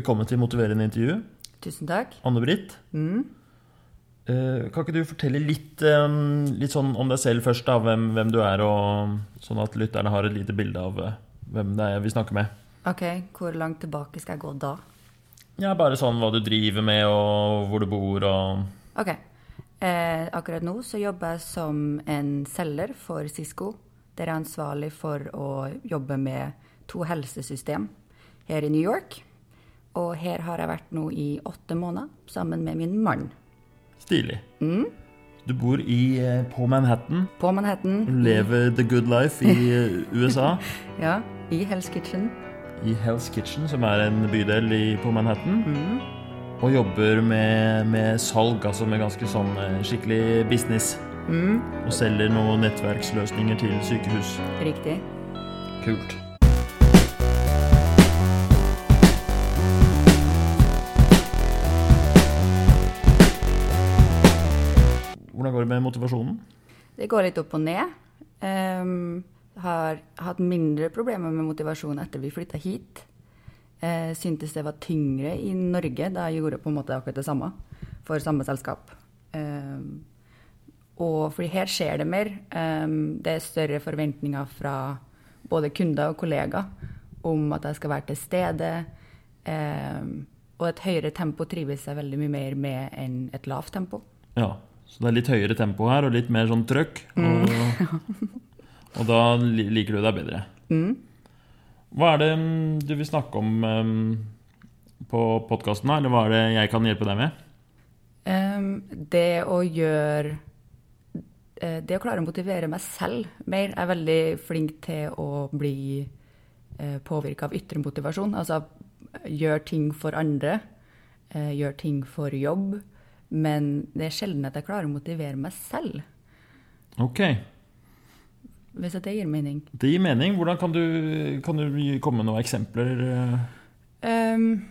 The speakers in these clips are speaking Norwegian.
Velkommen til Motiverende intervju. Tusen takk. Anne-Britt. Mm. Eh, kan ikke du fortelle litt, litt sånn om deg selv først, da, hvem, hvem du er, og sånn at lytterne har et lite bilde av eh, hvem det er vi snakker med? Ok, hvor langt tilbake skal jeg gå da? Ja, Bare sånn hva du driver med, og hvor du bor, og Ok. Eh, akkurat nå så jobber jeg som en selger for Cisco. Der jeg er ansvarlig for å jobbe med to helsesystem her i New York. Og her har jeg vært nå i åtte måneder sammen med min mann. stilig. Du bor i, eh, på Manhattan. På Manhattan. Du lever the good life i eh, USA. Ja, i Hell's Kitchen. I Hell's Kitchen, som er en bydel i, på Manhattan. Mm. Og jobber med, med salg, altså med ganske sånn eh, skikkelig business. Mm. Og selger noen nettverksløsninger til sykehus. Riktig. Kult. Går det med motivasjonen? Det går litt opp og ned. Um, har hatt mindre problemer med motivasjon etter vi flytta hit. Uh, syntes det var tyngre i Norge da jeg gjorde på en måte akkurat det samme for samme selskap. Um, og fordi her skjer det mer. Um, det er større forventninger fra både kunder og kollegaer om at jeg skal være til stede. Um, og et høyere tempo trives jeg veldig mye mer med enn et lavt tempo. Ja, så det er litt høyere tempo her, og litt mer sånn trøkk. Og, og da liker du deg bedre. Mm. Hva er det mm, du vil snakke om um, på podkasten, eller hva er det jeg kan hjelpe deg med? Um, det å gjøre eh, Det å klare å motivere meg selv mer. Jeg er veldig flink til å bli uh, påvirka av ytre motivasjon. Altså gjøre ting for andre. Uh, gjøre ting for jobb. Men det er sjelden at jeg klarer å motivere meg selv. Ok, Hvis at det gir mening. det gir mening. Hvordan kan du, kan du komme med noen eksempler? Ehm,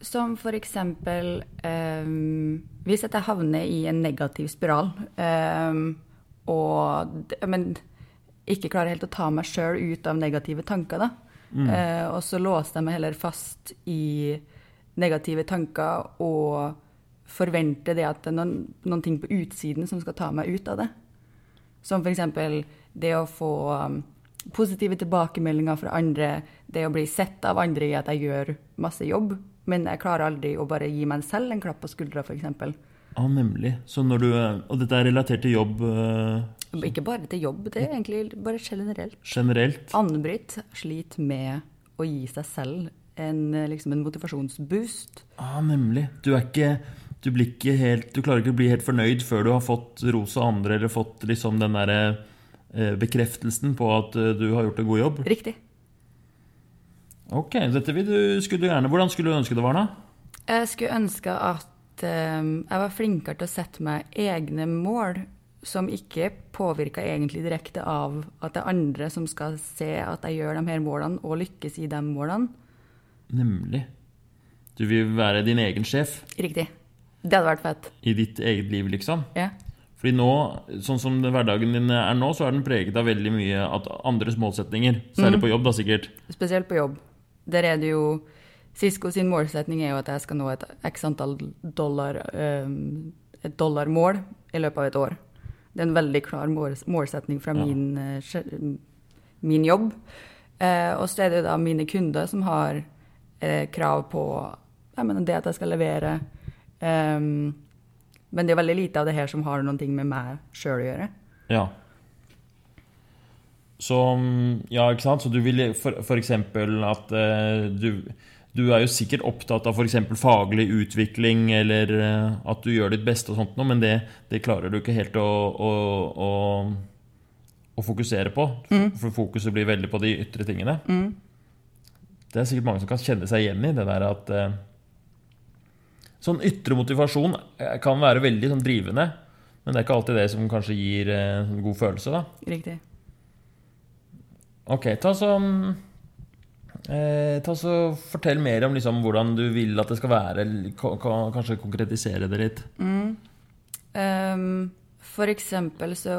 som for eksempel um, Hvis at jeg havner i en negativ spiral um, og men ikke klarer helt å ta meg sjøl ut av negative tanker, da. Eh, og så låser jeg meg heller fast i negative tanker og forventer det at det er noen, noen ting på utsiden som skal ta meg ut av det. Som f.eks. det å få um, positive tilbakemeldinger fra andre, det å bli sett av andre i at jeg gjør masse jobb, men jeg klarer aldri å bare gi meg selv en klapp på skuldra, f.eks. Ja, nemlig. Så når du, og dette er relatert til jobb eh, Ikke bare til jobb, det er egentlig bare generelt. generelt. Anne-Britt sliter med å gi seg selv en, liksom en motivasjonsboost. Ja, nemlig. Du er ikke du, helt, du klarer ikke å bli helt fornøyd før du har fått ros av andre, eller fått liksom den derre eh, bekreftelsen på at eh, du har gjort en god jobb. Riktig. Ok, dette vil du, skulle du gjerne Hvordan skulle du ønske det var, da? Jeg skulle ønske at eh, jeg var flinkere til å sette meg egne mål som ikke påvirka egentlig direkte av at det er andre som skal se at jeg gjør de her målene og lykkes i de målene. Nemlig. Du vil være din egen sjef Riktig. Det hadde vært fett. i ditt eget liv, liksom. Ja. Fordi nå, sånn som hverdagen din er nå, så er den preget av veldig mye at andres målsetninger. Særlig på jobb, da, sikkert. Spesielt på jobb. Der er det jo Cisco sin målsetning er jo at jeg skal nå et x antall dollar eh, Et dollarmål i løpet av et år. Det er en veldig klar målsetning fra min, ja. min jobb. Eh, og så er det jo da mine kunder som har eh, krav på jeg mener, det at jeg skal levere. Ehm, men det er veldig lite av det her som har noen ting med meg sjøl å gjøre. Ja. Så mm, Ja, ikke sant? Så du vil eksempel at uh, du du er jo sikkert opptatt av f.eks. faglig utvikling, eller eh, at du gjør ditt beste, og sånt noe, men det, det klarer du ikke helt å, å, å, å fokusere på. For fokuset blir veldig på de ytre tingene. Det er sikkert mange som kan kjenne seg igjen i det der at eh, Sånn ytre motivasjon eh, kan være veldig sånn drivende, men det er ikke alltid det som kanskje gir eh, en god følelse, da. Riktig. Ok, ta så mm, eh, Ta så Fortell mer om liksom, hvordan du vil at det skal være. Kanskje konkretisere det litt. Ehm, for eksempel så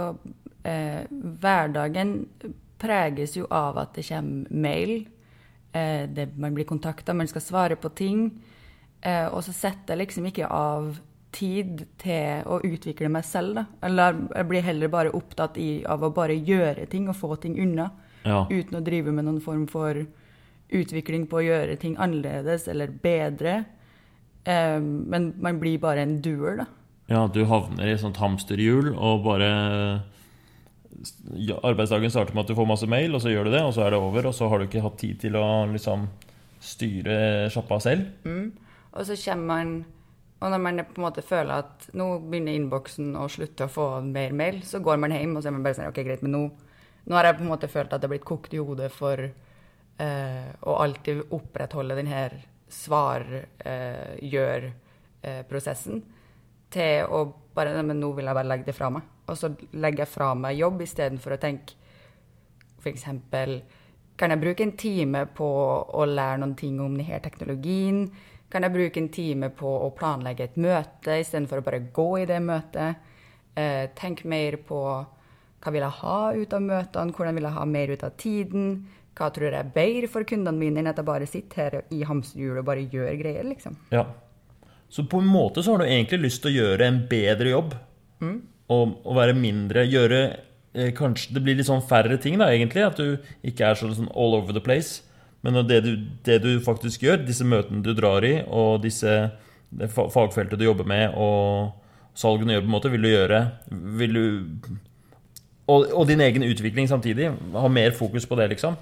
eh, Hverdagen preges jo av at det kommer mail. eh, det, man blir kontakta, man skal svare på ting. Eh, og så setter jeg liksom ikke av tid til å utvikle meg selv. Da. Eller jeg blir heller bare opptatt i, av å bare gjøre ting og få ting unna. Ja. Uten å drive med noen form for utvikling på å gjøre ting annerledes eller bedre. Eh, men man blir bare en doer, da. ja, du havner i et sånt hamsterhjul og bare Arbeidsdagen starter med at du får masse mail, og så gjør du det, og så er det over, og så har du ikke hatt tid til å liksom styre sjappa selv. Mm. Og så kommer man Og når man på en måte føler at nå begynner innboksen å slutte å få mer mail, så går man hjem og så er man bare sånn OK, greit, men nå, nå har jeg på en måte følt at det har blitt kokt i hodet for eh, å alltid opprettholde den her svar-gjør-prosessen til å bare men nå vil jeg bare legge det fra meg. Og så legger jeg fra meg jobb istedenfor å tenke f.eks. Kan jeg bruke en time på å lære noen ting om denne teknologien? Kan jeg bruke en time på å planlegge et møte istedenfor å bare gå i det møtet? Eh, tenk mer på hva vil jeg ha ut av møtene, hvordan vil jeg ha mer ut av tiden? Hva tror jeg er bedre for kundene mine enn at jeg bare sitter her i hamsterhjulet og bare gjør greier, liksom? Ja. Så på en måte så har du egentlig lyst til å gjøre en bedre jobb. Og, og være mindre Gjøre eh, kanskje Det blir litt sånn færre ting, da, egentlig. At du ikke er så sånn all over the place. Men det du, det du faktisk gjør, disse møtene du drar i, og disse fagfeltet du jobber med, og salgene du gjør, på en måte, vil du gjøre Vil du og, og din egen utvikling samtidig. Ha mer fokus på det, liksom.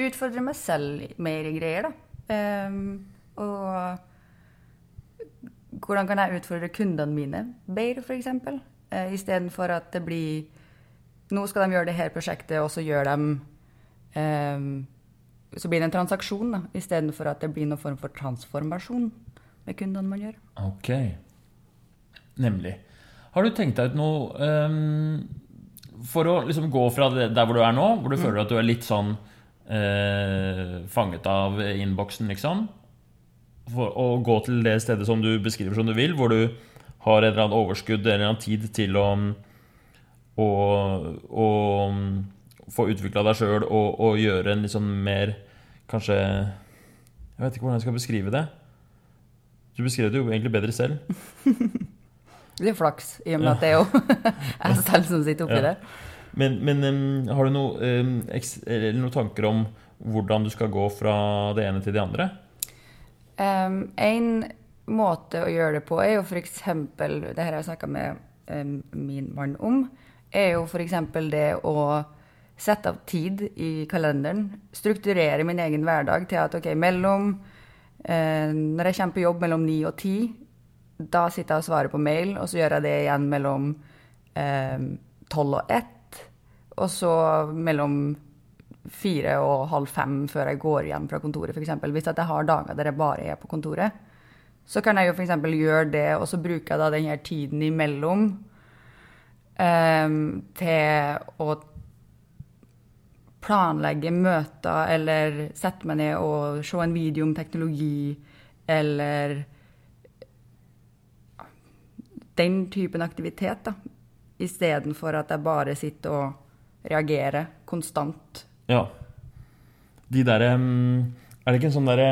Utfordre meg selv mer i greier, da. Um, og hvordan kan jeg utfordre kundene mine bedre, f.eks.? Uh, Istedenfor at det blir Nå skal de gjøre det her prosjektet, og så gjør de ehm, Så blir det en transaksjon, da, istedenfor at det blir noen form for transformasjon med kundene man gjør. Ok. Nemlig. Har du tenkt deg ut noe um, For å liksom gå fra det, der hvor du er nå, hvor du føler at du er litt sånn uh, fanget av innboksen, liksom, for å gå til det stedet som du beskriver som du vil, hvor du har et eller annet overskudd eller en tid til å, å, å få utvikla deg sjøl og, og gjøre en litt sånn mer Kanskje Jeg vet ikke hvordan jeg skal beskrive det. Du beskrev det jo egentlig bedre selv. Det er flaks, i og med at det er jo jeg selv som sitter oppi Ja. det. Men, men um, har du noe, um, eller noen tanker om hvordan du skal gå fra det ene til det andre? Um, en måte å gjøre det på er jo f.eks. Det her har jeg snakka med min mann om. Er jo f.eks. det å sette av tid i kalenderen. Strukturere min egen hverdag til at ok, mellom eh, Når jeg kommer på jobb mellom ni og ti, da sitter jeg og svarer på mail, og så gjør jeg det igjen mellom tolv og ett. Og så mellom fire og halv fem før jeg går hjem fra kontoret, f.eks. Hvis jeg har dager der jeg bare er på kontoret, så kan jeg jo f.eks. gjøre det, og så bruker jeg da den her tiden imellom em, til å planlegge møter, eller sette meg ned og se en video om teknologi, eller den typen aktivitet, da. Istedenfor at jeg bare sitter og reagerer konstant. Ja. De derre Er det ikke en sånn derre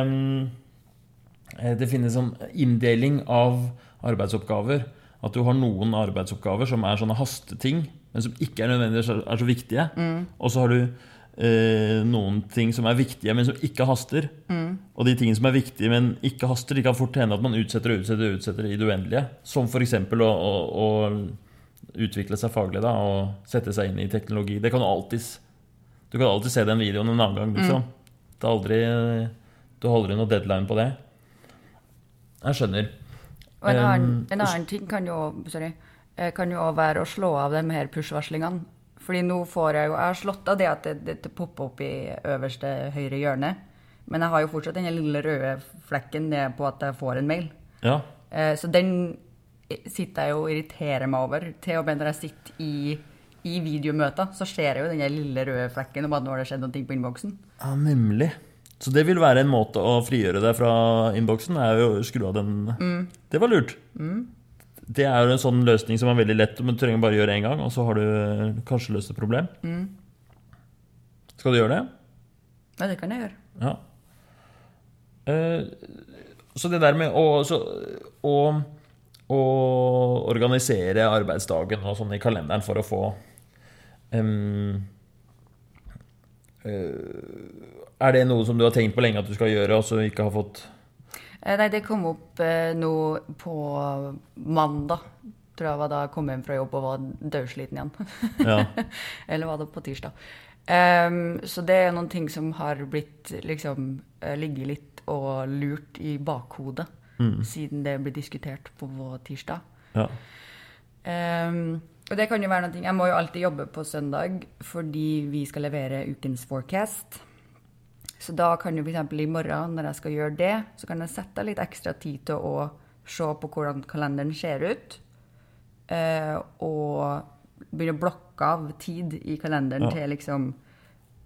eh, Det finnes sånn inndeling av arbeidsoppgaver. At du har noen arbeidsoppgaver som er sånne hasteting, men som ikke er nødvendigvis er så viktige. Og så har du eh, noen ting som er viktige, men som ikke haster. Og de tingene som er viktige, men ikke haster, de kan fort hende at man utsetter og utsetter utsetter i det uendelige. Som f.eks. Å, å, å utvikle seg faglig da, og sette seg inn i teknologi. Det kan du alltid Du kan alltid se den videoen en annen gang. liksom. Det er aldri Du har aldri noe deadline på det. Jeg skjønner. Og en annen, Um, en annen ting kan jo, sorry, eh, kan jo være å slå av de her push-varslingene. Fordi nå får jeg jo Jeg har slått av det at det, det, det popper opp i øverste høyre hjørne. Men jeg har jo fortsatt den lille røde flekken på at jeg får en mail. Ja. Eh, Så den sitter jeg jo og irriterer meg over. Til og med når jeg sitter i, i videomøter, så ser jeg jo den lille røde flekken om at nå har det skjedd noe på innboksen. ja, nemlig. Så det vil være en måte å frigjøre deg fra innboksen, er jo å skru av den. Det var lurt. Det er jo en sånn løsning som er veldig lett, men du trenger bare gjøre én gang, og så har du eh, kanskje løst et problem. Skal du gjøre det? Ja, det kan jeg gjøre. Ja. Eh, så det der med å, så, å, å organisere arbeidsdagen og sånn i kalenderen for å få um, uh, Er det noe som du har tenkt på lenge at du skal gjøre, og så ikke har fått Nei, det kom opp eh, nå på mandag. Tror jeg var da jeg kom hjem fra jobb og var dødsliten igjen. Ja. Eller var det på tirsdag? Um, så det er noen ting som har blitt liksom eh, ligget litt og lurt i bakhodet siden det ble diskutert på tirsdag. ja. Um, og det kan jo være noe Jeg må jo alltid jobbe på søndag fordi vi skal levere ukens forecast. Så da kan jo f.eks. i morgen, når jeg skal gjøre det, så kan jeg sette litt ekstra tid til å se på hvordan kalenderen ser ut. eh, og begynne å blokke av tid i kalenderen Ja. til liksom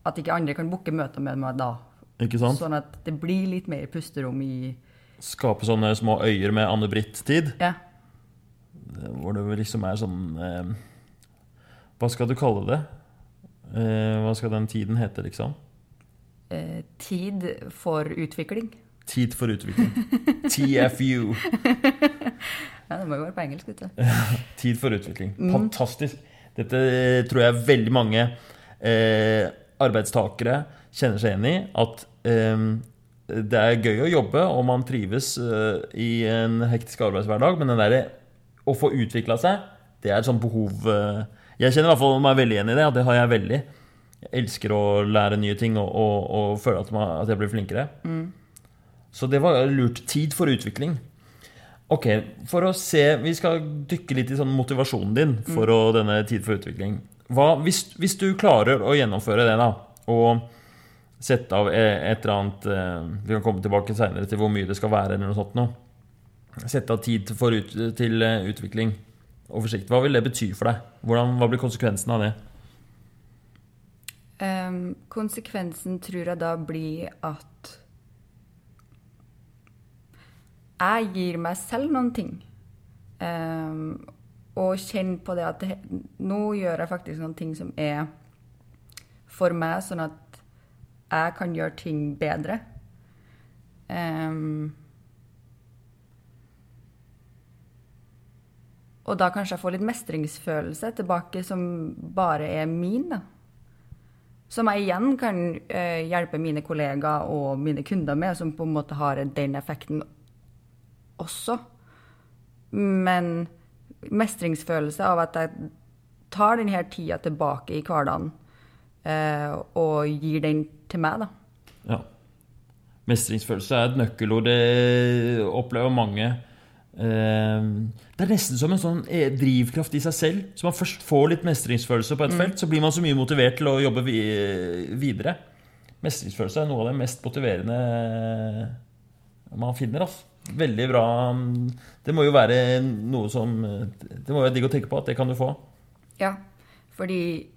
At ikke andre kan booke møter med meg da. Ikke sant? Sånn at det blir litt mer pusterom i Skape sånne små øyer med Anne-Britt-tid. Ja. Hvor det liksom er sånn eh, Hva skal du kalle det? Eh, hva skal den tiden hete, liksom? Eh, tid for utvikling. Tid for utvikling. TFU. Ja, det må jo være på engelsk, vet du. Tid for utvikling. Fantastisk. Dette tror jeg veldig mange eh, arbeidstakere kjenner seg igjen i. At eh, det er gøy å jobbe, og man trives eh, i en hektisk arbeidshverdag, men den derre å få utvikla seg, det er et sånt behov eh, Jeg kjenner i hvert fall meg veldig igjen i det, og det har jeg veldig. Elsker å lære nye ting og, og, og føle at, man, at jeg blir flinkere. Så det var lurt. Tid for utvikling. Ok, for å se Vi skal dykke litt i sånn motivasjonen din for å, denne tid for utvikling. Hva, hvis, hvis du klarer å gjennomføre det, da, og sette av et eller annet eh, Vi kan komme tilbake senere til hvor mye det skal være, eller noe sånt nå. Sette av tid ut, til eh, utvikling og forsikt. Hva vil det bety for deg? Hvordan, hva blir konsekvensen av det? Ehm, konsekvensen tror jeg da blir at jeg gir meg selv noen ting. Um, og kjenner på det at det, nå gjør jeg faktisk noen ting som er for meg, sånn at jeg kan gjøre ting bedre. Um, og da kanskje jeg får litt mestringsfølelse tilbake som bare er min. da. Som jeg igjen kan eh, hjelpe mine kollegaer og mine kunder med, som på en måte har den effekten også. Men mestringsfølelse av at jeg tar denne tida tilbake i hverdagen eh, og gir den til meg, da. Ja. Mestringsfølelse er et nøkkelord. Det opplever mange. Eh, Det er nesten som en sånn eh, drivkraft i seg selv. Så man først får litt mestringsfølelse på et felt, så blir man så mye motivert til å jobbe videre. Mestringsfølelse er noe av det mest motiverende man finner. Altså. Veldig bra. Det må jo være noe som Det må være digg å tenke på at det kan du få. Ja, fordi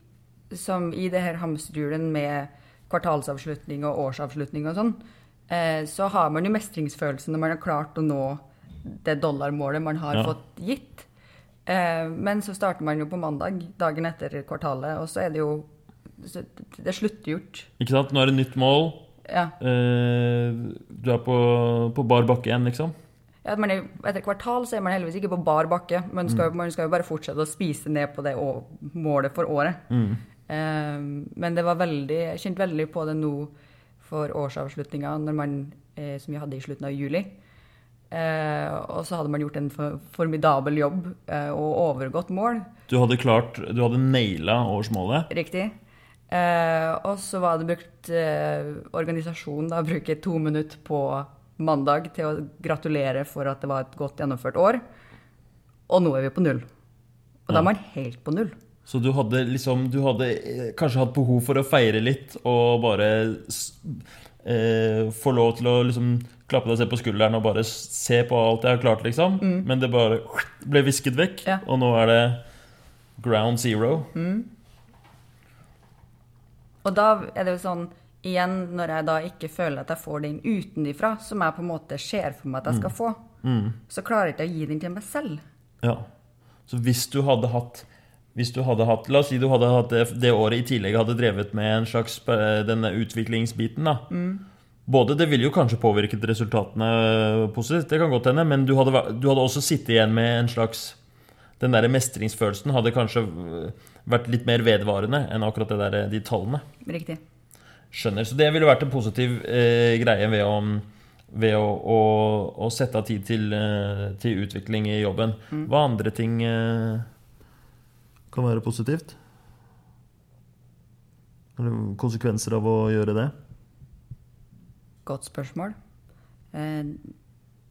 som i det her hamsterhjulet med kvartalsavslutning og årsavslutning og sånn, eh, så har man jo mestringsfølelse når man har klart å nå det dollarmålet man har Ja. fått gitt. Eh, men så starter man jo på mandag, dagen etter kvartalet, og så er det jo Det er sluttgjort. Ikke sant? Nå er det nytt mål. Ja. Eh, Du er på, på bar bakke igjen, liksom. Ja, er, etter kvartal så er man heldigvis ikke på bar bakke. Man skal, man skal jo bare fortsette å spise ned på det målet for året. Eh, men det var veldig, jeg kjente veldig på det nå for årsavslutninga, som vi hadde i slutten av juli. Eh, og så hadde man gjort en for, formidabel jobb eh, og overgått mål. Du hadde klart Du hadde naila årsmålet. Riktig. Eh, og så var det brukt eh, organisasjonen da bruke to minutter på mandag til å gratulere for at det var et godt gjennomført år. Og nå er vi på null. Og da Ja. er man helt på null. Så du hadde liksom Du hadde eh, kanskje hatt behov for å feire litt og bare eh, få lov til å liksom klappe deg selv på skulderen og bare se på alt jeg har klart, liksom. Men det bare ble visket vekk, Ja. og nå er det ground zero. Og da er det jo sånn Igjen, når jeg da ikke føler at jeg får den utenifra, som jeg på en måte ser for meg at jeg skal få, så klarer jeg ikke å gi den til meg selv. Ja. Så hvis du hadde hatt hvis du hadde hatt, La oss si du hadde hatt det, det året i tillegg hadde drevet med en slags eh, denne utviklingsbiten. da både Det ville jo kanskje påvirket resultatene positivt, det kan godt hende, men du hadde, du hadde også sittet igjen med en slags Den derre mestringsfølelsen hadde kanskje vært litt mer vedvarende enn akkurat det der, de tallene. Riktig. Skjønner. Så det ville vært en positiv eh, greie ved å, ved å, å, å sette av tid til, eh, til utvikling i jobben. Hva andre ting eh, kan være positivt? Eller konsekvenser av å gjøre det? Godt spørsmål. Eh,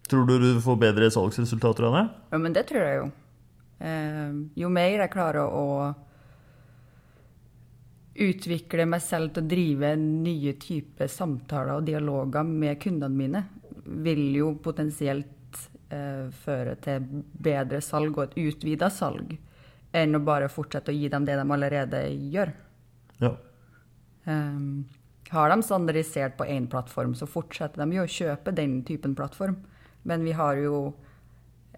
Tror du du får bedre salgsresultater av det? ja, men det tror jeg jo. Eh, jo mer jeg klarer å utvikle meg selv til å drive nye typer samtaler og dialoger med kundene mine, vil jo potensielt eh, føre til bedre salg og et utvida salg, enn å bare fortsette å gi dem det de allerede gjør. Ja. Um, har de standardisert på én plattform, så fortsetter de jo å kjøpe den typen plattform. Men vi har jo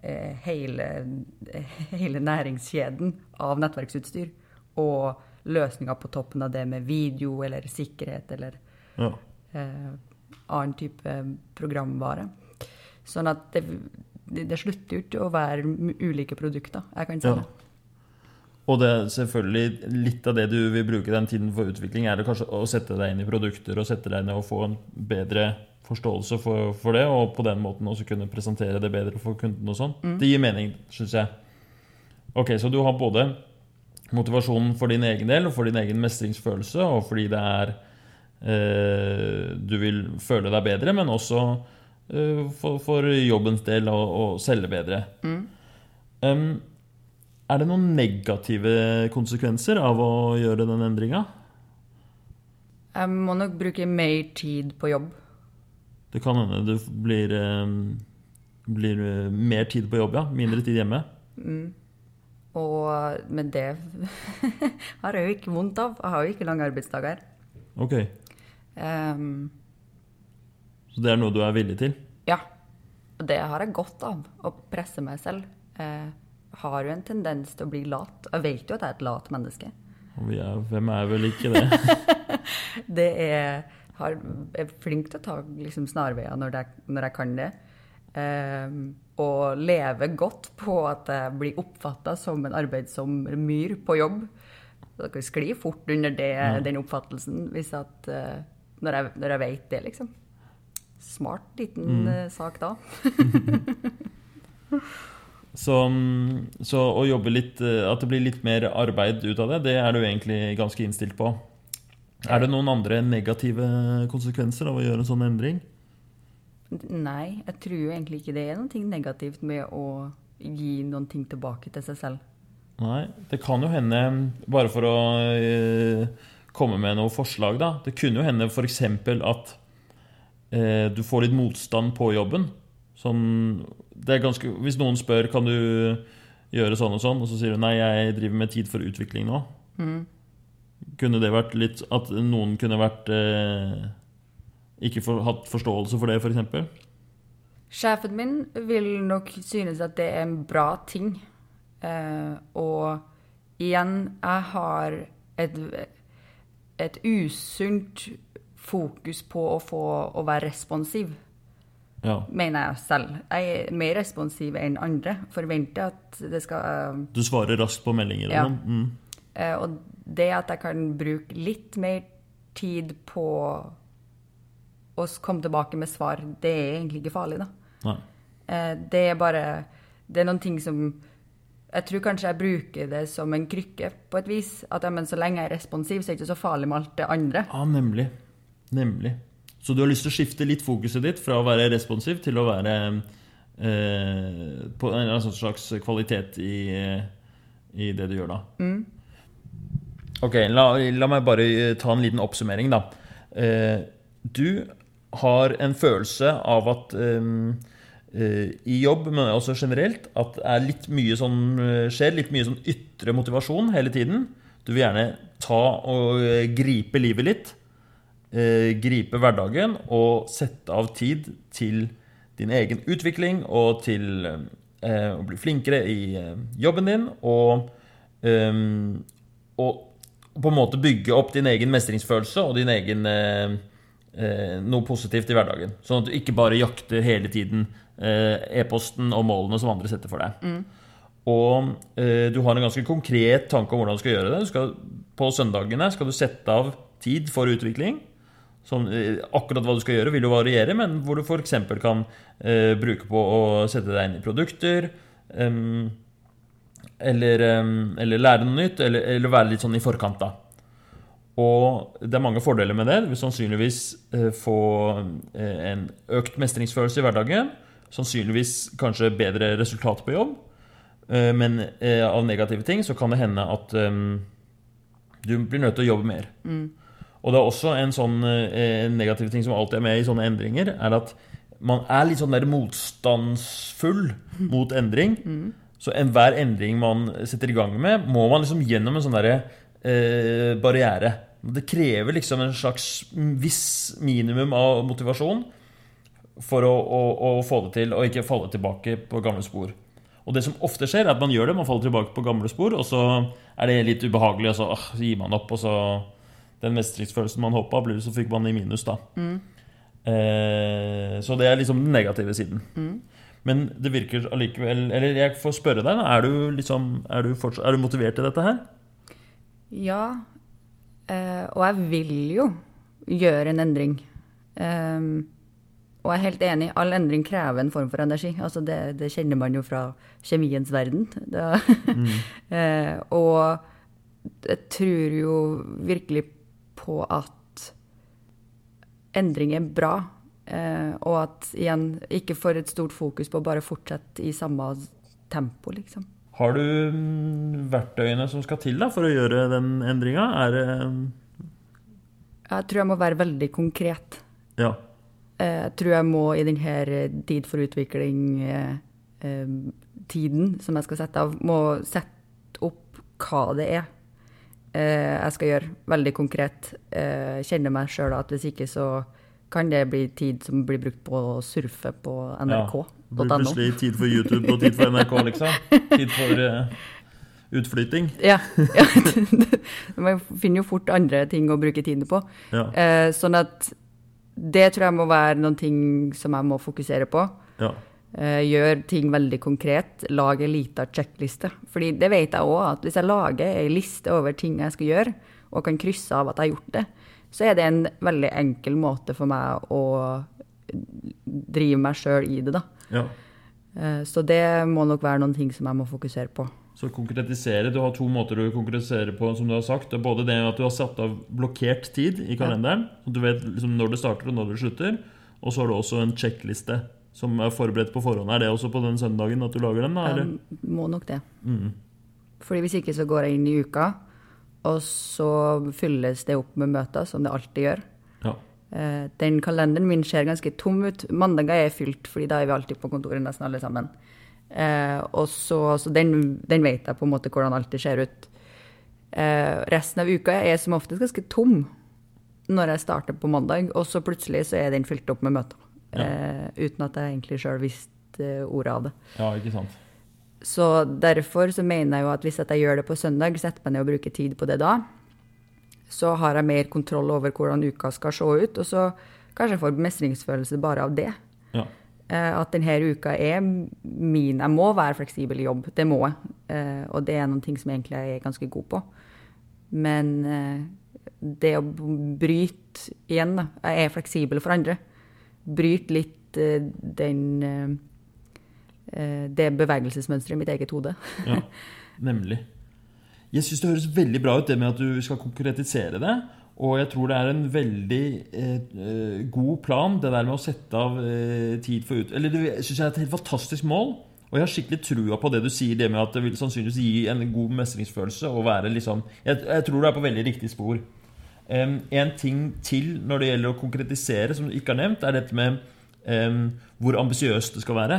eh, hele, hele næringskjeden av nettverksutstyr. Og løsninger på toppen av det med video eller sikkerhet eller ja. eh, annen type programvare. Sånn at det, det, det slutter jo ikke å være ulike produkter. Jeg kan si Ja. Og det er selvfølgelig litt av det du vil bruke den tiden for utvikling, er det kanskje å sette deg inn i produkter og sette deg ned og få en bedre forståelse for, for det, og på den måten også kunne presentere det bedre for kunden og sånn. Det gir mening, syns jeg. Ok, så du har både motivasjonen for din egen del og for din egen mestringsfølelse, og fordi det er eh, Du vil føle deg bedre, men også eh, for, for jobbens del å selge bedre. Um, er det noen negative konsekvenser av å gjøre den endringa? Jeg må nok bruke mer tid på jobb. Det kan hende det blir, um, blir uh, mer tid på jobb, ja. Mindre tid hjemme. Og men det har jeg jo ikke vondt av. Jeg har jo ikke lange arbeidsdager. Ok, Um, Så det er noe du er villig til? ja. Og det har jeg godt av. Å presse meg selv. Jeg har jo en tendens til å bli lat. Jeg vet jo at jeg er et lat menneske. Er, hvem er vel ikke det? Det er, har, er flink til å ta liksom, snarveier når, når jeg kan det. Um, og leve godt på at jeg blir oppfatta som en arbeidsom myr på jobb. Så dere sklir fort under det, den oppfattelsen hvis at, uh, når, jeg, når jeg vet det, liksom. Smart liten eh, sak da. Så, så å jobbe litt uh, At det blir litt mer arbeid ut av det, det er du egentlig ganske innstilt på. Er det noen andre negative konsekvenser av å gjøre en sånn endring? Nei, jeg tror jo egentlig ikke det er noe negativt med å gi noen ting tilbake til seg selv. Nei, det kan jo hende, bare for å eh, komme med noe forslag, da Det kunne jo hende f.eks. at eh, du får litt motstand på jobben. Sånn, det er ganske, hvis noen spør kan du gjøre sånn og sånn, og så sier du nei, jeg driver med tid for utvikling nå. Kunne det vært litt At noen kunne vært eh, Ikke for, hatt forståelse for det, f.eks.? Sjefen min vil nok synes at det er en bra ting. Eh, og igjen, jeg har et, et usunt fokus på å få å være responsiv, Ja. mener jeg selv. Jeg er mer responsiv enn andre. Forventer at det skal Du svarer raskt på meldinger Ja. sånn? Mm. eh, Og det at jeg kan bruke litt mer tid på å komme tilbake med svar, det er egentlig ikke farlig, da. Eh, Det er bare Det er noen ting som Jeg tror kanskje jeg bruker det som en krykke på et vis. At ja, men så lenge jeg er responsiv, så er det ikke så farlig med alt det andre. Ja, nemlig. Nemlig. Så du har lyst til å skifte litt fokuset ditt fra å være responsiv til å være eh, på en slags kvalitet i, i det du gjør, da. Ok, la, la meg bare eh, ta en liten oppsummering, da. Eh, du har en følelse av at eh, eh, i jobb, men også generelt, at det er litt mye sånn eh, skjer, litt mye sånn ytre motivasjon hele tiden. Du vil gjerne ta og gripe livet litt. Eh, gripe hverdagen og sette av tid til din egen utvikling og til eh, å bli flinkere i eh, jobben din. Og, eh, og på en måte bygge opp din egen mestringsfølelse og din egen eh, eh, noe positivt i hverdagen. Sånn at du ikke bare jakter hele tiden e-posten og målene som andre setter for deg. Og eh, du har en ganske konkret tanke om hvordan du skal gjøre det. Du skal, på søndagene skal du sette av tid for utvikling. Som, eh, akkurat hva du skal gjøre, vil jo variere, men hvor du f.eks. kan eh, bruke på å sette deg inn i produkter. Um, eller, um, eller lære noe nytt, eller, eller være litt sånn i forkant, da. Og det er mange fordeler med det. Du vil sannsynligvis eh, få eh, en økt mestringsfølelse i hverdagen. Sannsynligvis kanskje bedre resultat på jobb. Eh, Men eh, av negative ting så kan det hende at um, du blir nødt til å jobbe mer. Og det er også en sånn eh, negativ ting som alltid er med i sånne endringer, er at man er litt sånn der motstandsfull mot endring. Så enhver endring man setter i gang med, må man liksom gjennom en sånn derre eh, barriere. Det krever liksom en slags viss minimum av motivasjon for å, å, å få det til, og ikke falle tilbake på gamle spor. Og det som ofte skjer, er at man gjør det, man faller tilbake på gamle spor, og så er det litt ubehagelig, og så åh, gir man opp, og så Den mestringsfølelsen man håpa, så fikk man i minus, da. Eh, så det er liksom den negative siden. Men det virker allikevel Eller jeg får spørre deg, da. Er du, liksom, er du, fortsatt, er du motivert til dette her? Ja, eh, og jeg vil jo gjøre en endring. Eh, og jeg er helt enig, all endring krever en form for energi. Altså det, det kjenner man jo fra kjemiens verden. Det, eh, og jeg tror jo virkelig på at endring er bra. Eh, og at igjen, ikke for et stort fokus på å bare fortsette i samme tempo, liksom. Har du mm, verktøyene som skal til da for å gjøre den endringa? Er det Jeg tror jeg må være veldig konkret. Ja. Eh, Jeg tror jeg må i denne tid for utvikling-tiden som jeg skal sette av, må sette opp hva det er eh, jeg skal gjøre, veldig konkret. Eh, Kjenne meg sjøl at hvis ikke så kan det bli tid som blir brukt på å surfe på Det blir nrk.no. plutselig tid for YouTube og tid for NRK, liksom. Tid for uh, utflytting. Ja. ja. Man finner jo fort andre ting å bruke tiden på. Ja. Eh, sånn at det tror jeg må være noen ting som jeg må fokusere på. ja. Eh, gjør ting veldig konkret. Lag en liten sjekkliste. Fordi det vet jeg òg, at hvis jeg lager ei liste over ting jeg skal gjøre, og kan krysse av at jeg har gjort det, så er det en veldig enkel måte for meg å drive meg sjøl i det, da. ja. Eh, Så det må nok være noen ting som jeg må fokusere på. Så konkretisere. Du har to måter du konkretisere på, som du har sagt. Både det at du har satt av blokkert tid i kalenderen, så du vet liksom når det starter og når det slutter. Og så har du også en sjekkliste som er forberedt på forhånd. Er det også på den søndagen at du lager den? da? Eller? Jeg må nok det. Mm. Fordi hvis ikke så går jeg inn i uka, og så fylles det opp med møter, som det alltid gjør. Ja. Uh, Den kalenderen min ser ganske tom ut. Mandager er fylt, fordi da er vi alltid på kontoret nesten alle sammen. Uh, og så, så den, den vet jeg på en måte hvordan alltid ser ut. Uh, resten av uka er som oftest ganske tom når jeg starter på mandag, og så plutselig så er den fylt opp med møter. Ja. Eh, uten at jeg egentlig sjøl visste eh, ordet av det. ja, ikke sant. Så derfor så mener jeg jo at hvis jeg gjør det på søndag, setter meg ned og bruker tid på det da, så har jeg mer kontroll over hvordan uka skal se ut, og så kanskje jeg får mestringsfølelse bare av det. Ja. Eh, At denne uka er min. Jeg må være fleksibel i jobb, det må jeg. Eh, Og det er noen ting som egentlig jeg er ganske god på. Men eh, det å bryte igjen, da. Jeg er fleksibel for andre. Bryte litt uh, den eh, Det bevegelsesmønsteret i mitt eget hode. Ja, nemlig. Jeg syns det høres veldig bra ut det med at du skal konkretisere det. Og jeg tror det er en veldig eh, god plan, det der med å sette av eh, tid for ut... Eller det syns jeg er et helt fantastisk mål. Og jeg har skikkelig trua på det du sier, det med at det vil sannsynligvis gi en god mestringsfølelse. og være liksom... Jeg, jeg tror du er på veldig riktig spor. En ting til når det gjelder å konkretisere, som du ikke har nevnt, er dette med hvor ambisiøst det skal være.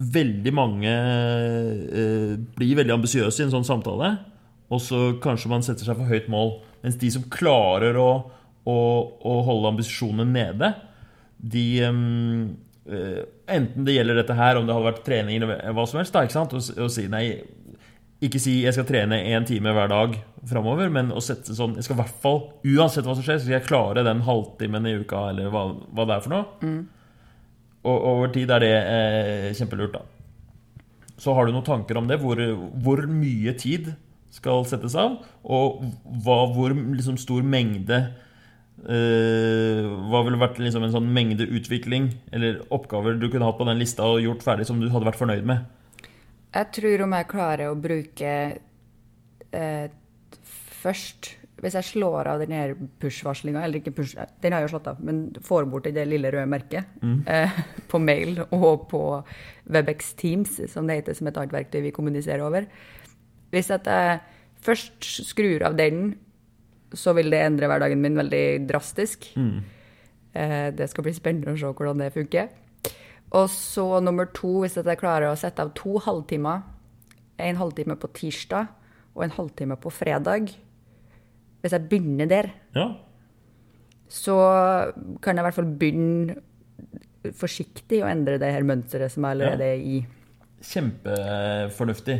Veldig mange eh, blir veldig ambisiøse i en sånn samtale, og så kanskje man setter seg for høyt mål. Mens de som klarer å, å, å holde ambisjonene nede, de eh, Enten det gjelder dette her, om det hadde vært trening eller hva som helst, da, ikke sant? Og, og si nei, ikke si jeg skal trene én time hver dag framover, men å sette sånn Jeg skal i hvert fall, uansett hva som skjer, så skal jeg klare den halvtimen i uka, eller hva, hva det er for noe. Og over tid er det eh, kjempelurt, da. Så har du noen tanker om det? Hvor, hvor mye tid skal settes av? Og hva, hvor liksom, stor mengde eh, Hva ville vært liksom, en sånn mengde utvikling eller oppgaver du kunne hatt på den lista og gjort ferdig som du hadde vært fornøyd med? Jeg tror om jeg klarer å bruke eh, først Hvis jeg slår av den her push-varslinga, eller ikke push, den har jeg jo slått av, men får bort det lille røde merket eh, på mail og på Webex Teams, som det heter, som et annet verktøy vi kommuniserer over Hvis jeg først skrur av den, så vil det endre hverdagen min veldig drastisk. Eh, det skal bli spennende å se hvordan det funker. Og så nummer to, hvis jeg klarer å sette av to halvtimer, en halvtime på tirsdag og en halvtime på fredag Hvis jeg begynner der, Ja. så kan jeg i hvert fall begynne forsiktig å endre det her mønsteret som jeg allerede er i. Kjempefornuftig.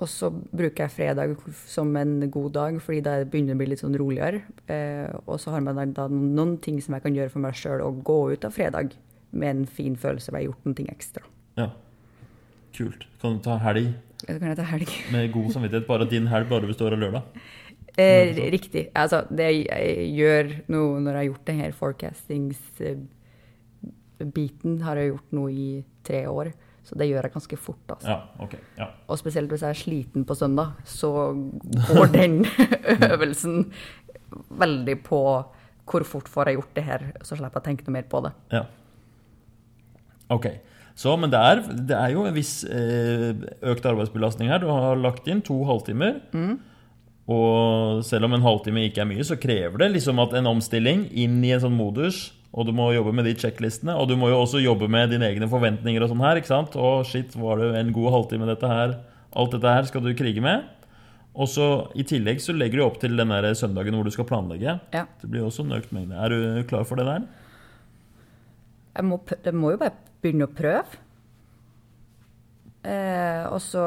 Og så bruker jeg fredag som en god dag, fordi da begynner det å bli litt sånn roligere. Eh, og så har man da noen ting som jeg kan gjøre for meg sjøl, å gå ut av fredag med en fin følelse av å ha gjort noe ekstra. Ja. Kult. Kan du ta helg Så kan jeg ta helg. med god samvittighet? Bare din helg bare består av lørdag? Eh, riktig. Altså, det jeg gjør nå når jeg har gjort denne forecastings-biten, har jeg gjort nå i tre år. Så det gjør jeg ganske fort. Altså. Ja, ok. Ja. Og spesielt hvis jeg er sliten på søndag, så går den øvelsen veldig på hvor fort får jeg gjort det her, så slipper jeg å tenke noe mer på det. ja. Ok. Så, men det er, det er jo en viss eh, økt arbeidsbelastning her. Du har lagt inn to halvtimer. Og selv om en halvtime ikke er mye, så krever det liksom at en omstilling inn i en sånn modus. Og du må jobbe med de sjekklistene, og du må jo også jobbe med dine egne forventninger. og sånn her, ikke sant? Å, shit, var det en god halvtime, dette her? Alt dette her skal du krige med. Og så I tillegg så legger du opp til den der søndagen hvor du skal planlegge. Ja. Det blir også en økt mengde. Er du klar for det der? Jeg må, jeg må jo bare begynne å prøve. Eh, og så,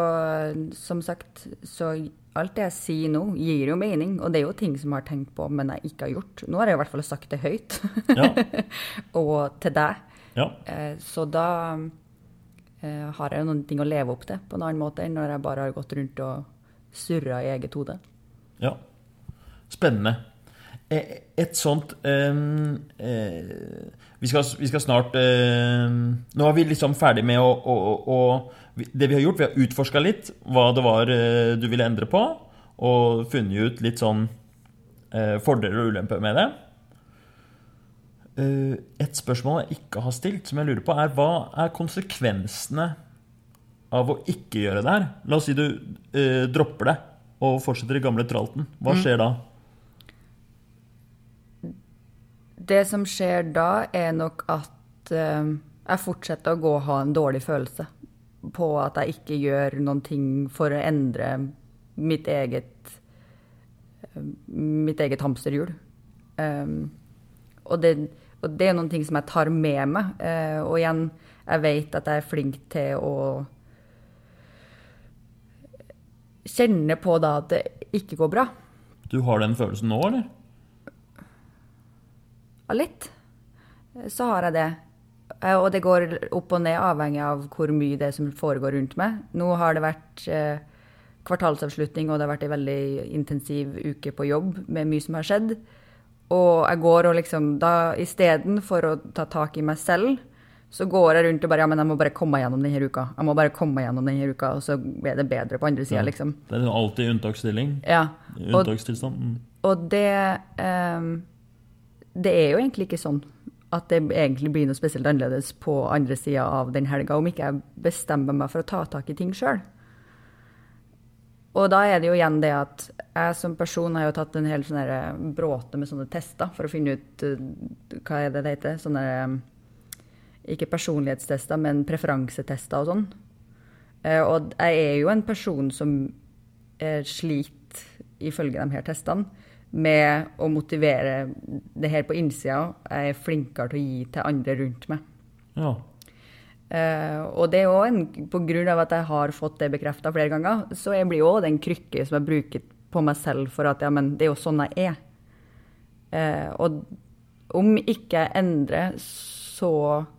som sagt, så alt det jeg sier nå, gir jo mening. Og det er jo ting som jeg har tenkt på, men jeg ikke har gjort. Nå har jeg i hvert fall sagt det høyt. Ja. og til deg. ja. Eh, så da eh, har jeg jo noen ting å leve opp til på en annen måte enn når jeg bare har gått rundt og surra i eget hode. Ja. Spennende. Eh, Et sånt ehm, eh, vi, skal, vi skal snart eh, Nå er vi liksom ferdig med å, å, å, å Det vi har gjort, vi har utforska litt hva det var eh, du ville endre på, og funnet ut litt sånn eh, fordeler og ulemper med det. Eh, Et spørsmål jeg ikke har stilt, som jeg lurer på, er hva er konsekvensene av å ikke gjøre det her? La oss si du eh, dropper det og fortsetter i gamle tralten. Hva skjer da? Det som skjer da, er nok at eh, jeg fortsetter å gå og ha en dårlig følelse på at jeg ikke gjør noen ting for å endre mitt eget eh, mitt eget hamsterhjul. Um, og, det, og det er noen ting som jeg tar med meg. Uh, og igjen, jeg vet at jeg er flink til å kjenne på da at det ikke går bra. Du har den følelsen nå, eller? Ja, litt. Så har jeg det. Eh, Og det går opp og ned avhengig av hvor mye det er som foregår rundt meg. Nå har det vært eh, kvartalsavslutning, og det har vært en veldig intensiv uke på jobb med mye som har skjedd. Og jeg går og liksom da istedenfor å ta tak i meg selv, så går jeg rundt og bare Ja, men jeg må bare komme meg gjennom denne uka. Jeg må bare komme meg gjennom denne uka, og så blir det bedre på andre sida, Ja. liksom. Det er alltid unntaksstilling. Ja. Og, Unntakstilstand. Mm. og det ehm, Det er jo egentlig ikke sånn at det egentlig blir noe spesielt annerledes på andre sida av den helga, om ikke jeg bestemmer meg for å ta tak i ting sjøl. Og da er det jo igjen det at jeg som person har jo tatt en hel sånn bråte med sånne tester for å finne ut eh, hva er det det heter. Sånne eh, ikke personlighetstester, men preferansetester og sånn. Eh, Og jeg er jo en person som eh, sliter, ifølge de her testene, med å motivere det her på innsida. Jeg er flinkere til å gi til andre rundt meg. Ja. Uh, og det er òg av at jeg har fått det bekrefta flere ganger, så jeg blir jo den krykke som jeg bruker på meg selv for at ja, men det er jo sånn jeg er. Uh, og om ikke jeg endrer så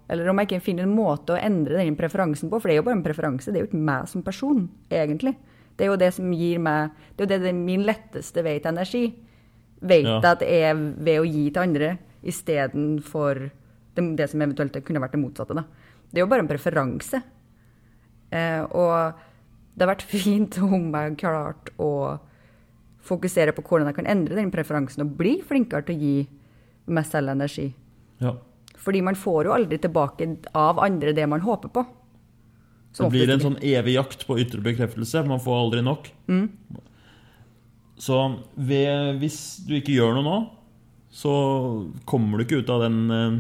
Eller om jeg ikke finner en måte å endre den preferansen på, for det er jo bare en preferanse, det er jo ikke meg som person, egentlig. Det er jo det som gir meg Det er jo det, det er min letteste vei til energi. Vet Ja. at det er ved å gi til andre istedenfor det, det som eventuelt kunne vært det motsatte. Da. Det er jo bare en preferanse. Eh, og det har vært fint om jeg klart å fokusere på hvordan jeg kan endre den preferansen og bli flinkere til å gi meg selv energi. Ja. Fordi man får jo aldri tilbake av andre det man håper på. Det blir en sånn evig jakt på ytre bekreftelse. Man får aldri nok. Så ved, hvis du ikke gjør noe nå, så kommer du ikke ut av den, eh,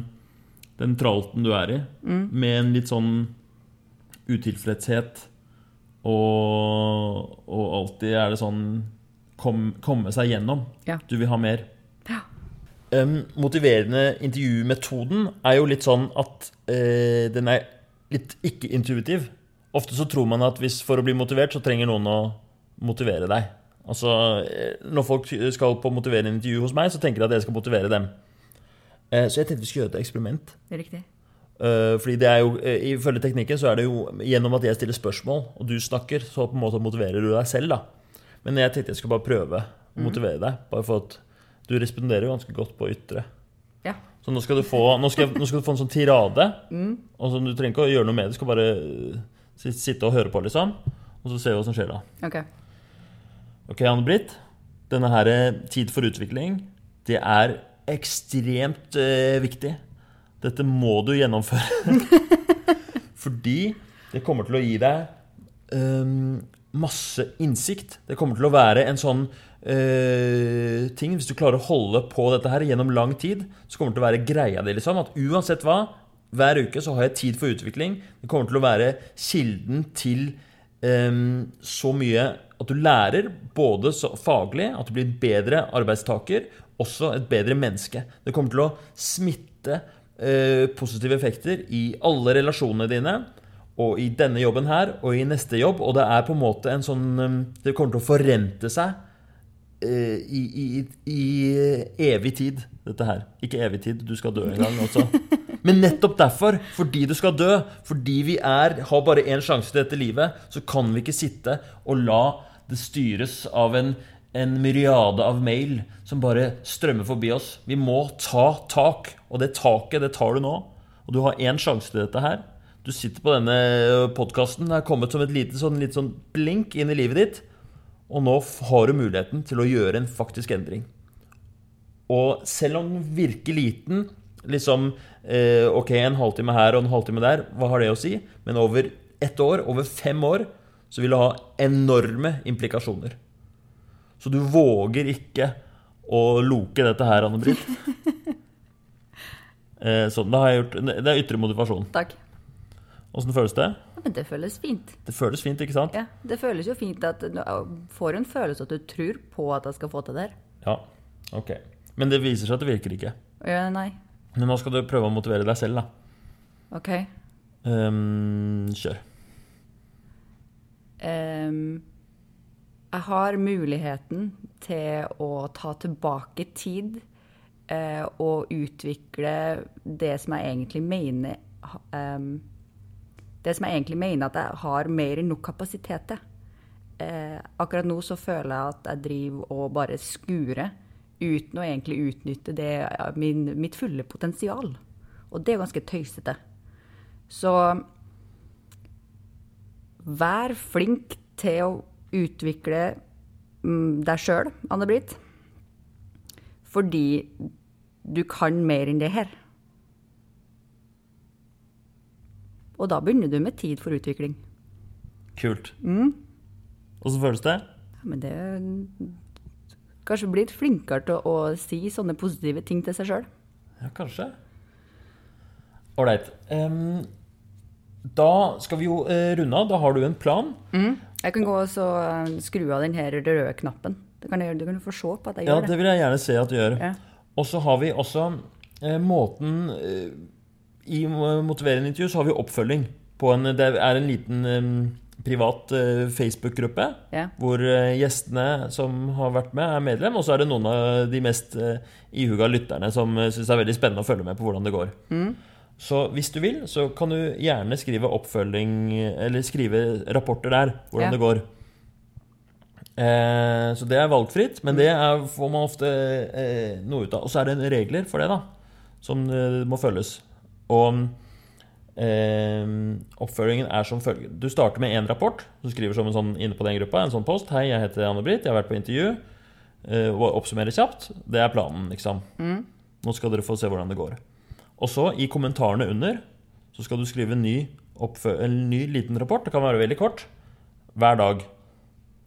den tralten du er i, med en litt sånn utilfredshet. Og, og alltid er det sånn kom, komme seg gjennom. Ja. Du vil ha mer. Ja. Um, motiverende intervjumetoden er jo litt sånn at uh, den er litt ikke-intuitiv. Ofte så tror man at hvis for å bli motivert, så trenger noen å motivere deg. Altså, Når folk skal på motiverende intervju hos meg, så tenker de at jeg skal motivere dem. Eh, så jeg tenkte vi skulle gjøre et eksperiment. Det er riktig. Eh, fordi det er jo, Ifølge teknikken så er det jo gjennom at jeg stiller spørsmål, og du snakker, så på en måte motiverer du deg selv. da. Men jeg tenkte jeg skulle bare prøve å motivere deg. Bare for at du responderer jo ganske godt på ytre. Ja. Så nå skal du få, nå skal, nå skal du få en sånn tirade. Og så Du trenger ikke å gjøre noe med det, du skal bare sitte og høre på, liksom. Og så ser vi hva som skjer da. OK. Ok, Anne-Britt. Denne her eh, tid for utvikling, det er ekstremt eh, viktig. Dette må du gjennomføre. Fordi det kommer til å gi deg ehm, masse innsikt. Det kommer til å være en sånn eh, ting Hvis du klarer å holde på dette her gjennom lang tid, så kommer det til å være greia di. Liksom, at uansett hva, hver uke så har jeg tid for utvikling. Det kommer til å være kilden til ehm, så mye at du lærer, både faglig, at du blir en bedre arbeidstaker, også et bedre menneske. Det kommer til å smitte eh, positive effekter i alle relasjonene dine. Og i denne jobben her, og i neste jobb. Og det er på en måte en sånn eh, Det kommer til å forrente seg eh, i, i, i evig tid, dette her. Ikke evig tid, du skal dø en gang også. Men nettopp derfor, fordi du skal dø, fordi vi er, har bare én sjanse til dette livet, så kan vi ikke sitte og la det styres av en, en myriade av mail som bare strømmer forbi oss. Vi må ta tak, og det taket, det tar du nå. Og du har én sjanse til dette her. Du sitter på denne podkasten, det er kommet som et lite sånn, litt sånn blink inn i livet ditt. Og nå har du muligheten til å gjøre en faktisk endring. Og selv om den virker liten, liksom eh, Ok, en halvtime her og en halvtime der, hva har det å si? Men over ett år, over fem år, så vil det ha enorme implikasjoner. Så du våger ikke å loke dette her, Anne-Britt. Eh, sånn, det har jeg gjort. Det er ytre motivasjon. Takk. Åssen føles det? Ja, men det føles fint. Det føles fint, ikke sant? Ja, det føles jo fint at du får en følelse at du tror på at jeg skal få til det her. Ja. Ok. Men det viser seg at det virker ikke. Ja, nei. Men nå skal du prøve å motivere deg selv, da. OK. Um, kjør. Jeg har muligheten til å ta tilbake tid eh, og utvikle det som jeg egentlig mener Det som jeg egentlig mener at jeg har mer enn nok kapasitet til. Eh, akkurat nå så føler jeg at jeg driver og bare skurer uten å egentlig utnytte det, min, mitt fulle potensial. Og det er ganske tøysete. Så Vær flink til å utvikle mm, deg sjøl, Anne-Britt. Fordi du kan mer enn det her. Og da begynner du med tid for utvikling. Kult. Åssen føles det? Ja, men det Kanskje blir flinkere til å si sånne positive ting til seg sjøl. Ja, kanskje. Ålreit. Ehm, da skal vi jo eh, runde av. Da har du en plan. Jeg kan gå og så eh, skru av den her røde knappen. Det kan jeg, du kan få se på at jeg Ja, gjør det det. vil jeg gjerne se at du gjør. Ja. Og så har vi også eh, måten eh, I motiverende intervju så har vi oppfølging. på en Det er en liten eh, privat eh, Facebook-gruppe Ja. hvor gjestene som har vært med, er medlem. Og så er det noen av de mest ihuga lytterne som syns det er veldig spennende å følge med på hvordan det går. Så hvis du vil, så kan du gjerne skrive oppfølging Eller skrive rapporter der, hvordan Ja. det går. Eh, så det er valgfritt, men det er, får man ofte eh, noe ut av. Og så er det regler for det, da, som eh, må følges. Og eh, oppfølgingen er som følger. Du starter med én rapport. Du skriver som en sånn inne på den gruppa, en sånn post. 'Hei, jeg heter Anne-Britt, jeg har vært på intervju.' Eh, og oppsummerer kjapt. Det er planen, liksom. Nå skal dere få se hvordan det går. Og så, i kommentarene under, så skal du skrive en ny, en ny liten rapport. Det kan være veldig kort. Hver dag.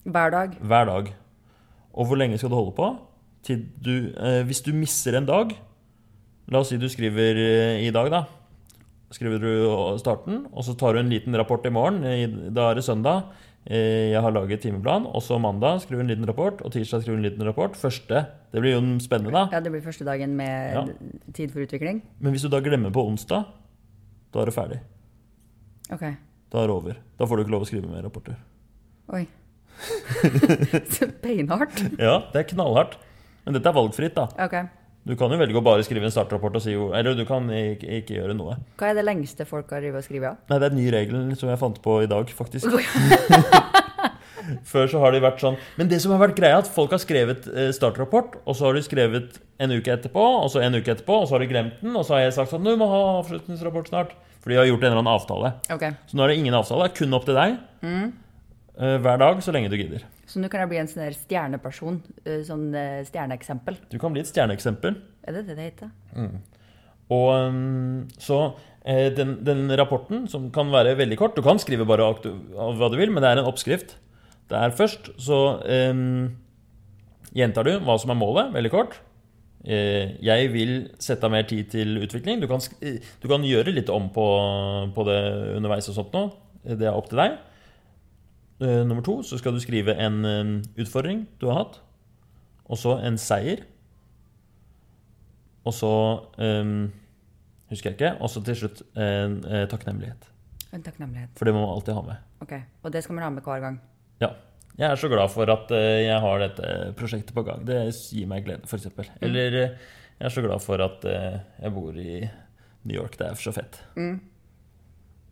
Hver dag. Hver dag. Og hvor lenge skal du holde på? Du, eh, hvis du misser en dag La oss si du skriver eh, i dag, da. Skriver du starten, og så tar du en liten rapport i morgen. I- Da er det søndag. Eh, Jeg har laget timeplan. Og så mandag skriver du en liten rapport, og tirsdag skriver du en liten rapport. Første Det blir jo spennende, da. Ja, det blir første dagen med Ja. tid for utvikling. Men hvis du da glemmer på onsdag, da er det ferdig. Ok. Da er det over. Da får du ikke lov å skrive mer rapporter. Oi. Så Beinhardt. Ja, det er knallhardt. Men dette er valgfritt, da. Ok. Du kan jo velge å bare skrive en startrapport og si jo Eller du kan ikke, ikke gjøre noe. Hva er det lengste folk har drevet og skrevet av? Nei, det er en ny regel som jeg fant på i dag, faktisk. Før så har de vært sånn Men det som har vært greia, er at folk har skrevet eh, startrapport, og så har de skrevet en uke etterpå, og så en uke etterpå, og så har de glemt den, og så har jeg sagt sånn Du må ha avslutningsrapport snart. For de har gjort en eller annen avtale. Okay. Så nå er det ingen avtale. Det er kun opp til deg. mm. hver dag, så lenge du gidder. Så nå kan jeg bli en sånn stjerneperson. eh, Sånn eh, stjerneeksempel. Du kan bli et stjerneeksempel. Er det det det heter? Og um, så eh, den, den rapporten, som kan være veldig kort Du kan skrive bare av hva du vil, men det er en oppskrift. Det er først så um, gjentar du hva som er målet, veldig kort. Eh, jeg vil sette av mer tid til utvikling. Du kan, eh, du kan gjøre litt om på, på det underveis og sånt nå. Eh, Det er opp til deg. Eh, nummer to så skal du skrive en um, utfordring du har hatt. Og så en seier. Og så um, Husker jeg ikke. Og så til slutt en eh, takknemlighet. En takknemlighet. For det må man alltid ha med. Ok. Og det skal man ha med hver gang. Ja. Jeg er så glad for at eh, jeg har dette prosjektet på gang. Det gir meg glede, f.eks. Eller eh, jeg er så glad for at eh, jeg bor i New York. Det er så fett.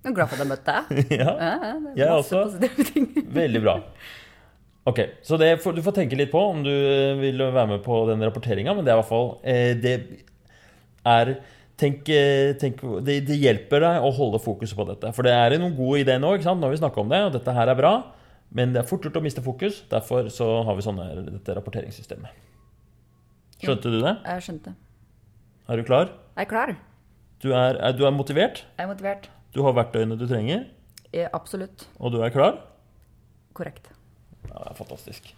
Jeg er glad for at jeg møtte deg. ja, Ja, Jeg også. veldig bra. Ok, Så det får, du får tenke litt på om du eh, vil være med på den rapporteringa, men det er i hvert fall eh, Det er Tenk, eh, tenk det, det hjelper deg å holde fokuset på dette. For det er noen gode ideer nå. ikke sant? Nå har vi snakka om det, og dette her er bra. Men det er fort gjort å miste fokus. Derfor så har vi sånne, dette rapporteringssystemet. Skjønte du det? Jeg skjønte. Er du klar? Jeg er klar. Du er, er, du er motivert. Jeg er motivert. Du har verktøyene du trenger, Ja, Absolutt. og du er klar. Korrekt. Ja, det er fantastisk.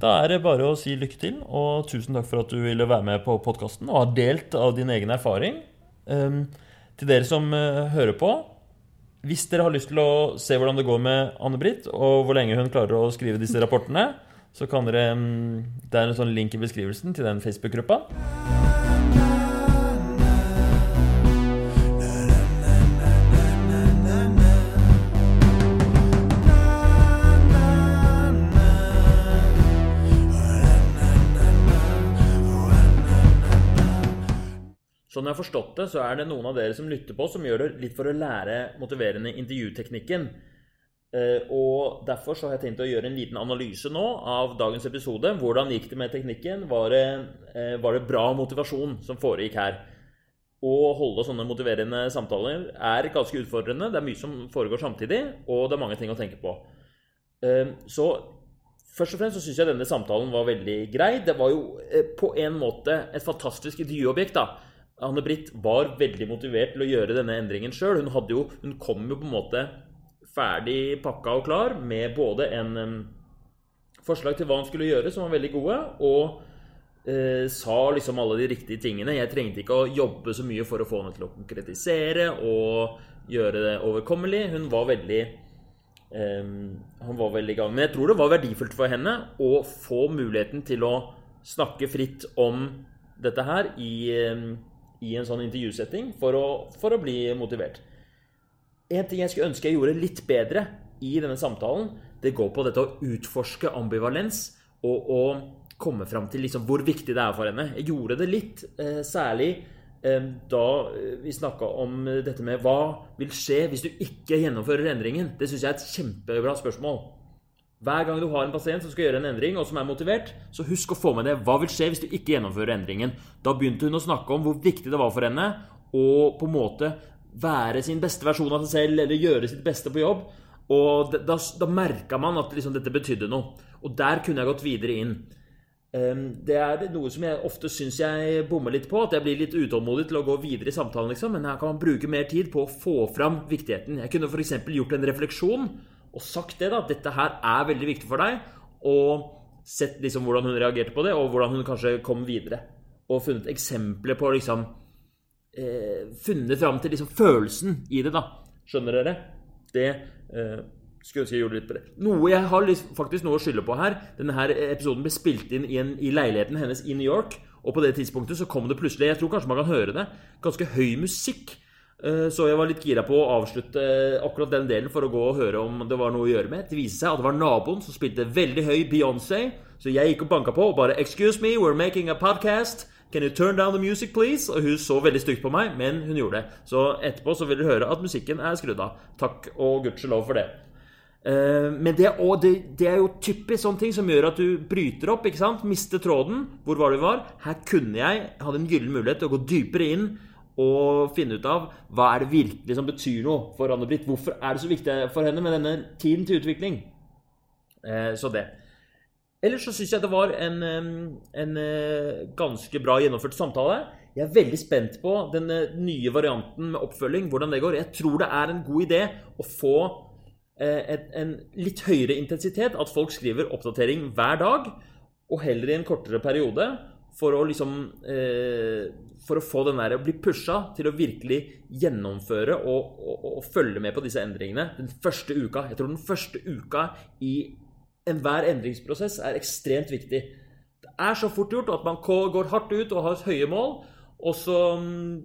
Da er det bare å si lykke til, og tusen takk for at du ville være med på podkasten og har delt av din egen erfaring. Um, til dere som uh, hører på, hvis dere har lyst til å se hvordan det går med Anne-Britt, og hvor lenge hun klarer å skrive disse rapportene, så kan dere um, Det er en sånn link i beskrivelsen til den Facebook-gruppa. Jeg har forstått det, så er det noen av dere som lytter på, som gjør det litt for å lære motiverende intervjuteknikken. Eh, Og Derfor så har jeg tenkt å gjøre en liten analyse nå av dagens episode. Hvordan gikk det med teknikken? Var det, eh, var det bra motivasjon som foregikk her? Å holde sånne motiverende samtaler er ganske utfordrende. Det er mye som foregår samtidig, og det er mange ting å tenke på. Eh, Så først og fremst så syns jeg denne samtalen var veldig grei. Det var jo på en måte et fantastisk intervjuobjekt. da. Anne-Britt var veldig motivert til å gjøre denne endringen sjøl. Hun, hun kom jo på en måte ferdig pakka og klar med både en um, forslag til hva hun skulle gjøre, som var veldig gode, og eh, sa liksom alle de riktige tingene. Jeg trengte ikke å jobbe så mye for å få henne til å konkretisere og gjøre det overkommelig. Hun var veldig em, Han var veldig i gang. Men jeg tror det var verdifullt for henne å få muligheten til å snakke fritt om dette her i, em, i en sånn intervjusetting for å, for å bli motivert. En ting jeg skulle ønske jeg gjorde litt bedre i denne samtalen, det går på dette å utforske ambivalens og å komme fram til liksom hvor viktig det er for henne. Jeg gjorde det litt, eh, særlig eh, da vi snakka om dette med hva vil skje hvis du ikke gjennomfører endringen. Det syns jeg er et kjempebra spørsmål. Hver gang du har en pasient som skal gjøre en endring, og som er motivert, så husk å få med det. Hva vil skje hvis du ikke gjennomfører endringen? Da begynte hun å snakke om hvor viktig det var for henne å på en måte være sin beste versjon av seg selv, eller gjøre sitt beste på jobb. Og da, da merka man at liksom dette betydde noe. Og der kunne jeg gått videre inn. Ehm, det er noe som jeg ofte syns jeg bommer litt på. At jeg blir litt utålmodig til å gå videre i samtalen. Liksom. Men her kan man bruke mer tid på å få fram viktigheten. Jeg kunne f.eks. gjort en refleksjon og sagt det, da. Dette her er veldig viktig for deg. Og sett liksom hvordan hun reagerte på det, og hvordan hun kanskje kom videre. Og funnet eksempler på liksom eh, Funnet fram til liksom følelsen i det, da. Skjønner dere? Det eh, skulle ønske jeg gjorde litt på det. Noe jeg har liksom, faktisk noe å skylde på her. Denne her episoden ble spilt inn i, en, i leiligheten hennes i New York. Og på det tidspunktet så kom det plutselig Jeg tror kanskje man kan høre det. Ganske høy musikk så jeg var litt gira på å avslutte akkurat den delen for å gå og høre om det var noe å gjøre med. Det viste seg at det var naboen som spilte veldig høy Beyoncé. Så jeg gikk og banka på og bare 'Excuse me, we're making a podcast'. Can you turn down the music, please? Og hun så veldig stygt på meg, men hun gjorde det. Så etterpå så vil du høre at musikken er skrudd av. Takk og gudskjelov for det. Eh, men det, det, det, er jo typisk sånne ting som gjør at du bryter opp. ikke sant? Mister tråden. Hvor var det vi var? Her kunne jeg hadde en gyllen mulighet til å gå dypere inn og finne ut av hva er det virkelig som betyr noe for Anne-Britt. Hvorfor er det så viktig for henne med denne tiden til utvikling? Eh, så det. Ellers så syns jeg det var en, en, eh, ganske bra gjennomført samtale. Jeg er veldig spent på den nye varianten med oppfølging, hvordan det går. Jeg tror det er en god idé å få eh, et, en litt høyere intensitet. At folk skriver oppdatering hver dag, og heller i en kortere periode for å liksom eh, For å få den der å bli pusha til å virkelig gjennomføre og, og, og, følge med på disse endringene den første uka. Jeg tror den første uka i enhver endringsprosess er ekstremt viktig. Det er så fort gjort at man går hardt ut og har høye mål. Og så,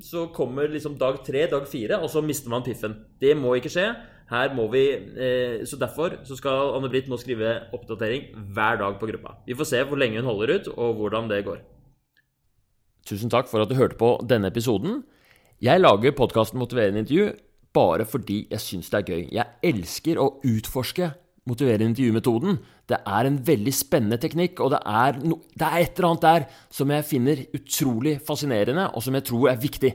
så kommer liksom dag tre, dag fire, og så mister man piffen. Det må ikke skje. Her må vi, eh, Så derfor så skal Anne-Britt nå skrive oppdatering hver dag på gruppa. Vi får se hvor lenge hun holder ut, og hvordan det går. Tusen takk for at du hørte på denne episoden. Jeg lager podkasten Motiverende intervju bare fordi jeg syns det er gøy. Jeg elsker å utforske motiverende intervjumetoden. Det er en veldig spennende teknikk, og det er, no, det er, et eller annet der som jeg finner utrolig fascinerende, og som jeg tror er viktig.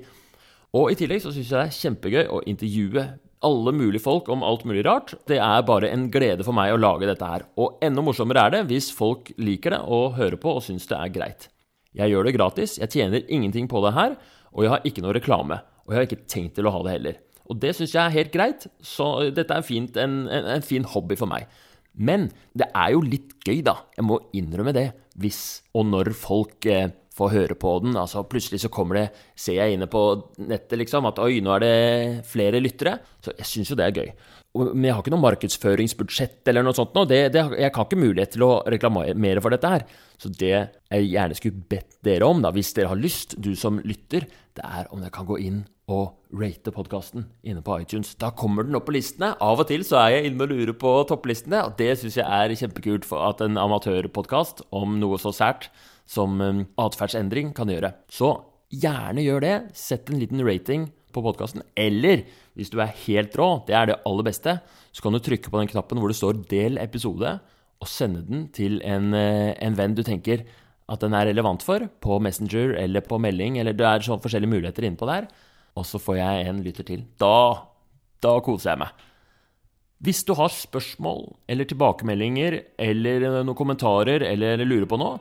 Og i tillegg så syns jeg det er kjempegøy å intervjue alle mulige folk om alt mulig rart. Det er bare en glede for meg å lage dette her. Og enda morsommere er det hvis folk liker det og hører på og syns det er greit. Jeg gjør det gratis, jeg tjener ingenting på det her, og jeg har ikke noe reklame. Og jeg har ikke tenkt til å ha det heller. Og det syns jeg er helt greit, så dette er fint, en, en, en, fin hobby for meg. Men det er jo litt gøy, da. Jeg må innrømme det. Hvis og når folk eh, får høre på den. Altså Plutselig så kommer det, ser jeg inne på nettet liksom, at oi, nå er det flere lyttere. Så jeg syns jo det er gøy. Men jeg har ikke noe markedsføringsbudsjett eller noe sånt nå. Jeg har ikke mulighet til å reklamere for dette her. Så det jeg gjerne skulle bedt dere om, da, hvis dere har lyst, du som lytter, det er om dere kan gå inn og rate podkasten inne på iTunes. Da kommer den opp på listene. Av og til så er jeg inne og lurer på topplistene, og det syns jeg er kjempekult for at en amatørpodkast om noe så sært som um, atferdsendring kan gjøre. Så gjerne gjør det. Sett en liten rating på podkasten. Eller hvis du er helt rå, det er det aller beste, så kan du trykke på den knappen hvor det står 'del episode', og sende den til en, eh, en venn du tenker at den er relevant for, på Messenger eller på melding, eller det er sånn forskjellige muligheter innpå der. Og så får jeg en lytter til. Da, da koser jeg meg. Hvis du har spørsmål eller tilbakemeldinger eller noen kommentarer eller lurer på noe,